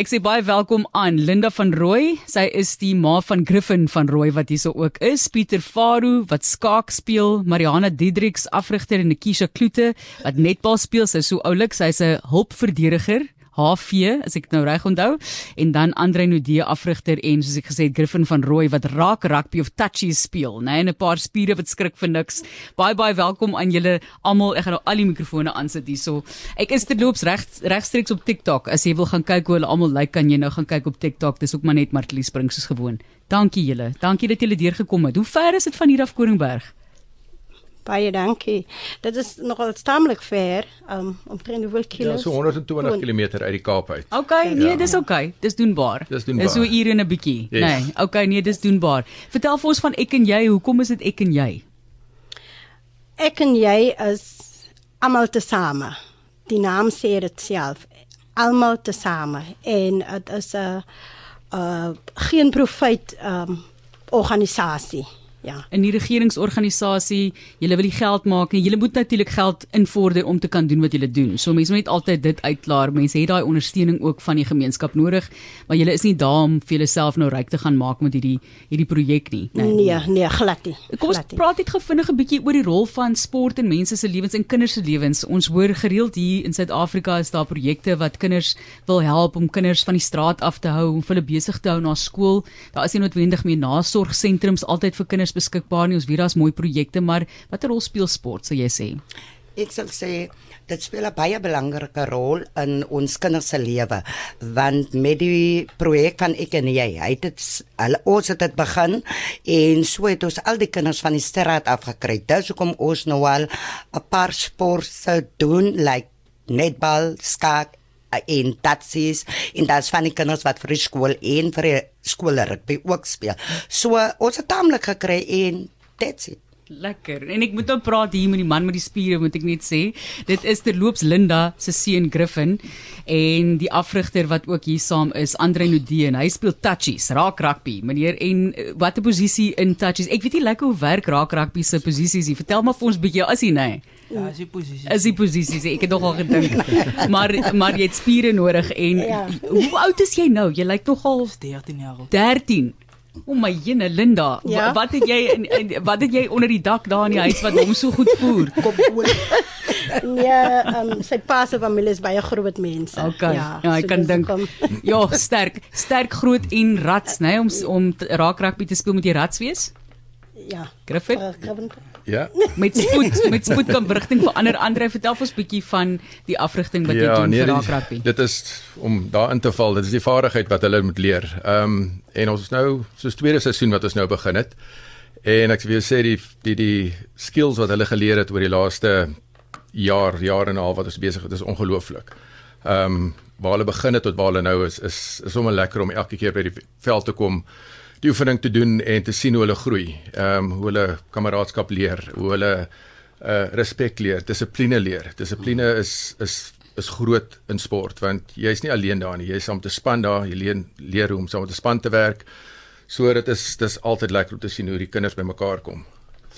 Ek sê baie welkom aan Linda van Rooi. Sy is die ma van Griffin van Rooi wat hierso ook is. Pieter Faru wat skaak speel, Mariana Diedriks afrigter en Nikisha Kloete wat netbal speel. Sy is so oulik, sy's 'n hulpverdediger. HV as ek nou reg onthou en dan Andre Nudee afrigter en soos ek gesê het Griffin van Rooi wat raak rugby of touchy speel nê nee, en 'n paar spiere wat skrik vir niks. Baie baie welkom aan julle almal. Ek gaan nou al die mikrofone aansit hierso. Ek is terloops reg regstreeks op TikTok. As jy wil gaan kyk hoe hulle almal lyk kan jy nou gaan kyk op TikTok. Dis ook maar net Martie Spring soos gewoon. Dankie julle. Dankie dat julle deurgekom het. Hoe ver is dit van hier af Koringberg Baie dankie. Dit is nogal taamlik ver, um omtrent hoeveel km? Ja, so 120 km uit die Kaap uit. Okay, nee, ja. dis okay. Dis doenbaar. Dis doenbaar. Dis so ure en 'n bietjie. Yes. Nee, okay, nee, dis doenbaar. Vertel vir ons van ek en jy, hoekom is dit ek en jy? Ek en jy is almal tesame. Die naam sê dit self. Almal tesame en dit is 'n uh geen profit um organisasie. Ja. In die regeringsorganisasie, julle wil die geld maak en julle moet natuurlik geld invorder om te kan doen wat julle doen. So mense moet altyd dit uitklaar. Mense het daai ondersteuning ook van die gemeenskap nodig, maar julle is nie daar om vir julleself nou ryk te gaan maak met hierdie hierdie projek nie. Nee, nee, nee glad nie. Kom ons glad nie. praat net gefvinnig 'n bietjie oor die rol van sport in mense se lewens en kinders se lewens. Ons hoor gereeld hier in Suid-Afrika is daar projekte wat kinders wil help om kinders van die straat af te hou, om hulle besig te hou na skool. Daar is nie noodwendig meer nasorgsentrums altyd vir kinders is beskikbaar nie. Ons weet daar's mooi projekte, maar watter rol speel sport, sou jy sê? Ek sal sê dit speel 'n baie belangrike rol in ons kinders se lewe want met die projek van ek en jy het dit al ons het dit begin en so het ons al die kinders van die straat afgekry. Dis hoekom ons nou al 'n paar sporte doen like netbal, skaak en tatsies en daar's van die kinders wat vir die skool en vir die skoolrugby ook speel. So ons het taamlik gekry en that's it. Lekker. En ek moet nou praat hier met die man met die spiere, moet ek net sê. Dit is terloops Linda se seun Griffin en die afrigter wat ook hier saam is, Andre Nudee en hy speel touchies, raak rugby. Meneer en watter posisie in touchies? Ek weet nie lekker hoe werk raak rugby se posisies nie. Vertel maar vir ons bietjie as jy nee. Ja, is die posisie. Is die posisies. Ek het nogal gedink. maar maar jy het spiere nodig en ja. hoe oud is jy nou? Jy lyk nogal 13 jaar oud. 13. O my jene Linda, Ja. wat het jy in, in wat het jy onder die dak daar in die huis wat hom so goed voer? Kom oor. Nee, um sy pa se familie is baie groot mense. Okay. Ja, ja ek so kan dink. Ja, sterk, sterk groot en rats, nê, nee, om om te- raak rugby te speel met die rats wees. Ja. Griffin Uh. Ja. met spoed, met spoed kan rigting verander. Andre, vertel ons bietjie van die afrigting wat jy ja, doen nee, vir rugby. Dit is om daarin te val. Dit is die vaardigheid wat hulle moet leer. Ehm um, en ons is nou soos tweede seisoen wat ons nou begin het. En ek wil sê die die die skills wat hulle geleer het oor die laaste jaar, jaar en 'n half wat ons besig is, is ongelooflik. Ehm um, waar hulle begin het tot waar hulle nou is is is sommer lekker om elke keer by die veld te kom die oefening te doen en te sien hoe hulle groei. Ehm um, hoe hulle kameraadskap leer, hoe hulle uh respek leer, dissipline leer. Dissipline is is is groot in sport want jy's nie alleen daar nie. Jy's saam met 'n span daar, jy leer leer hoe om saam met 'n span te werk. So dit is dis altyd lekker om te sien hoe die kinders bymekaar kom.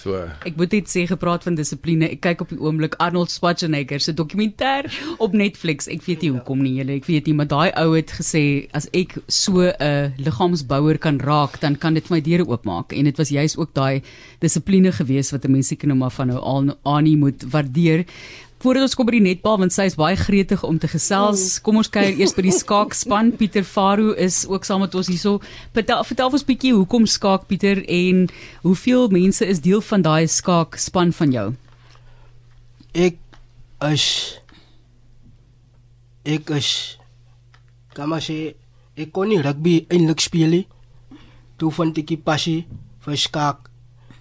So Ek moet net sê gepraat van dissipline. Ek kyk op die oomblik Arnold Schwarzenegger se dokumentêr op Netflix. Ek weet nie hoekom nie, julle, ek weet nie, maar daai ou het gesê as ek so 'n liggaamsbouer kan raak, dan kan dit my deure oopmaak. En dit was juist ook daai dissipline gewees wat 'n mens seker nou maar van nou al Annie moet waardeer. Voordat ons kom by die netbal want sy is baie gretig om te gesels. Kom ons kyk eers by die skaakspan. Pieter Faru is ook saam met ons hierso. Vertel, vertel ons bietjie hoekom skaak Pieter en hoeveel mense is deel van daai skaakspan van jou? Ek is ek is kan maar sê ek kon nie rugby eintlik speel nie. Toe vind ek die passie vir skaak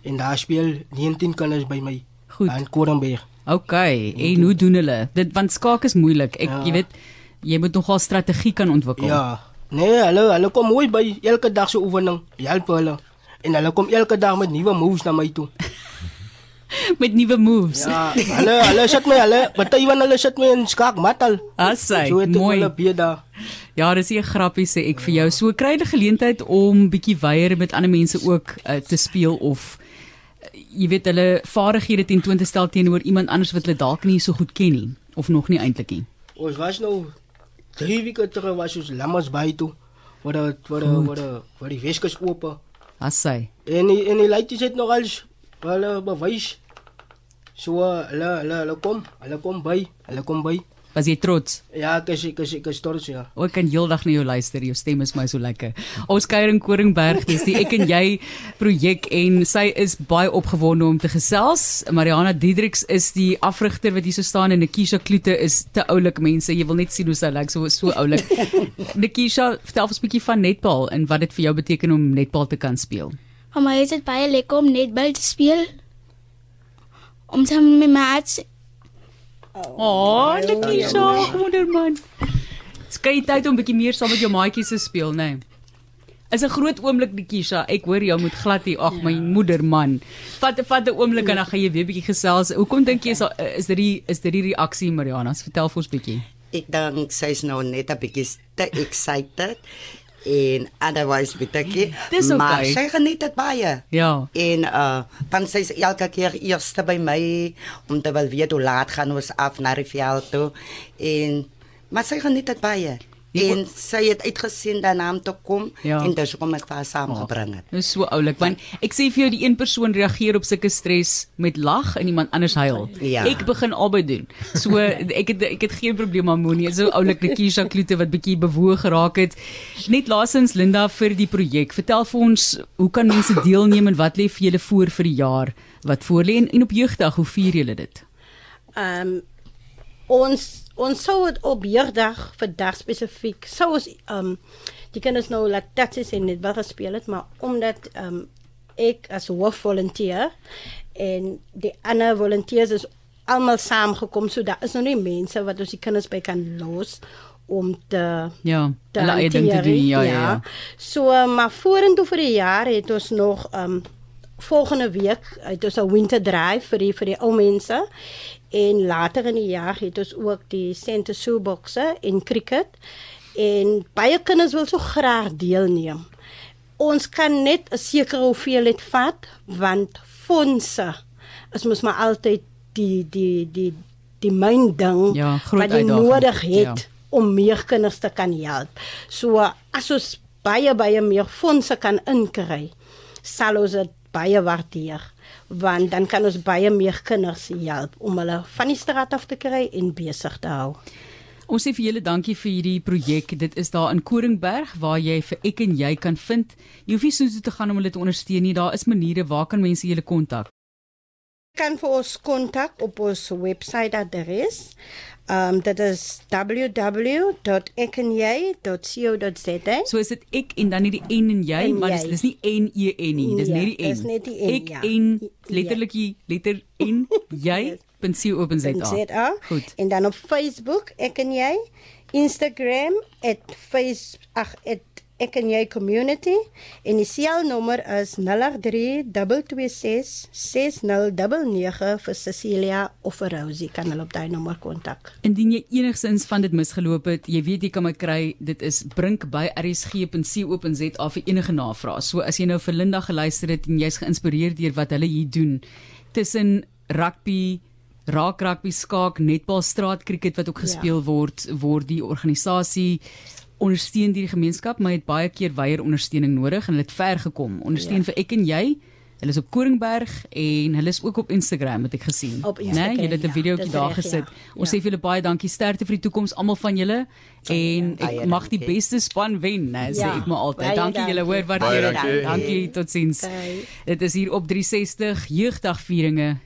en daar speel 19 kinders by my. Goed. In Korenberg. OK, en hoe doen hulle? Dit want skaak is moeilik. Ek Ja. jy weet jy moet nogal strategie kan ontwikkel. Ja. Nee, hulle hulle kom mooi by elke dag se oefening. Help hulle. En hulle kom elke dag met nuwe moves na my toe. Met nuwe moves. Ja, hulle hulle sit my hulle, party van hulle sit my in skaak matal. Assai, So het mooi. hulle baie daar. Ja, dis 'n grappie sê ek vir jou. So kry jy die geleentheid om bietjie weier met ander mense ook uh, te speel of jy weet hulle vaardighede teen toon te stel teenoor iemand anders wat hulle dalk nie so goed ken nie of nog nie eintlik nie. Ons was nou drie weke terug was ons Lammers by toe. Waar die waar die waar die waar die Weskus oop. As sy. En die, en die leities het nog als hulle bewys. So hulle hulle hulle kom, hulle kom by, hulle kom by. Was jy trots? Ja, ek is ek is ek is trots ja. O, ek kan heeldag na jou luister. Jou stem is my so lekker. Ons kuier in Koringberg, dis die ek en jy projek en sy is baie opgewonde om te gesels. Mariana Diedriks is die afrigter wat hier so staan en Nikisha Kloete is te oulik mense. Jy wil net sien hoe sy lyk, so so oulik. Nikisha, vertel ons 'n bietjie van netbal en wat dit vir jou beteken om netbal te kan speel. Vir my is dit baie lekker om netbal te speel. Om saam met my maats Oh, Nikisha, moederman. Skei tyd om 'n bietjie meer saam met jou maatjies te speel, nê? Nee. Is 'n groot oomblik Nikisha. Ek hoor jou moet glad hier. Ag my moederman. Vat vat 'n oomblik en dan gaan jy weer bietjie gesels. Hoekom dink jy is daar- is dit die is dit die reaksie Mariana? Vertel vir ons bietjie. Ek dink sy's nou net 'n bietjie te excited en otherwise bietjie. Dis Maar okay. sy geniet dit baie. Ja. En uh dan sy is elke keer eerste by my om te wil weet hoe laat gaan ons af na die veld toe. En maar sy geniet dit baie. En sy het uitgesien daarna om te kom Ja. en dis hoekom ek vir haar saamgebring het. Dit is so oulik want ek sê vir jou die een persoon reageer op sulke stres met lag en iemand anders huil. Ja. Ek begin albei doen. So ek het ek het geen probleem met Monie. So oulik Nikisha Kloete wat bietjie bewoog geraak het. Net laasens Linda vir die projek. Vertel vir ons hoe kan mense deelneem en wat lê vir julle voor vir die jaar wat voorlê en, en op jeugdag hoe vier julle dit? Ehm um, ons ons sou dit op jeugdag vir dag spesifiek sou ons ehm um, die kinders nou laat dat is en net wel gespeel het maar omdat ehm um, ek as hoof volunteer en die ander volunteers is almal saamgekom so daar is nou nie mense wat ons die kinders by kan los om te Ja, te hulle eie ding te hanteer, doen. Ja, ja, ja. So maar vorentoe vir die jaar het ons nog um volgende week het ons 'n winter drive vir die vir die ou mense en later in die jaar het ons ook die center shoeboxe in cricket en baie kinders wil so graag deelneem. Ons kan net 'n sekere hoeveelheid vat want fondse is mos maar altyd die die die die myn ding Ja, wat jy nodig het Ja. om meer kinders te kan help. So as ons baie baie meer fondse kan inkry, sal ons dit baie waardeer want dan kan ons baie meer kinders help om hulle van die straat af te kry en besig te hou. Ons sê vir julle dankie vir hierdie projek. Dit is daar in Koringberg waar jy vir ek en jy kan vind. Jy hoef nie so toe te gaan om hulle te ondersteun nie. Daar is maniere waar kan mense julle kontak. Kan vir ons kontak op ons webwerf adres. Ehm um, dit is www.ekenjy.co.za. So is dit ek en dan nie die en en jy, En maar dis dis nie en e en nie, dis Ja, net die en. dis net die en, Ek ja. en Ja. letterlik die letter en jy pensie open ZA. ZA. Goed. En dan op Facebook, ek en jy, Instagram @face ag ek en jy community en die selnommer is 0832266099 vir Cecilia of vir Rosie kan hulle op daai nommer kontak. Indien jy enigsins van dit misgeloop het, jy weet jy kan my kry. Dit is brink by rsg.co.za vir enige navrae. So as jy nou vir Linda geluister het en jy's geïnspireer deur wat hulle hier doen tussen rugby raak rugby skaak netbal straatkriket wat ook Ja. gespeel word word die organisasie ondersteun die gemeenskap maar het baie keer weier ondersteuning nodig en hulle het ver gekom ondersteun Ja. vir ek en jy Hulle is op Koringberg en hulle is ook op Instagram het ek gesien. Op Instagram, Nee, julle het 'n ja, videoetjie daar reg, gesit. ja. Ons Ja. sê vir julle baie dankie. Sterkte vir die toekoms almal van julle en Baie ek mag die beste span wen, né? Sê Ja, ek maar altyd. Dankie julle hoor waardeer dit. dankie. Dankie, totsiens. Dit is hier op 360 jeugdagvieringe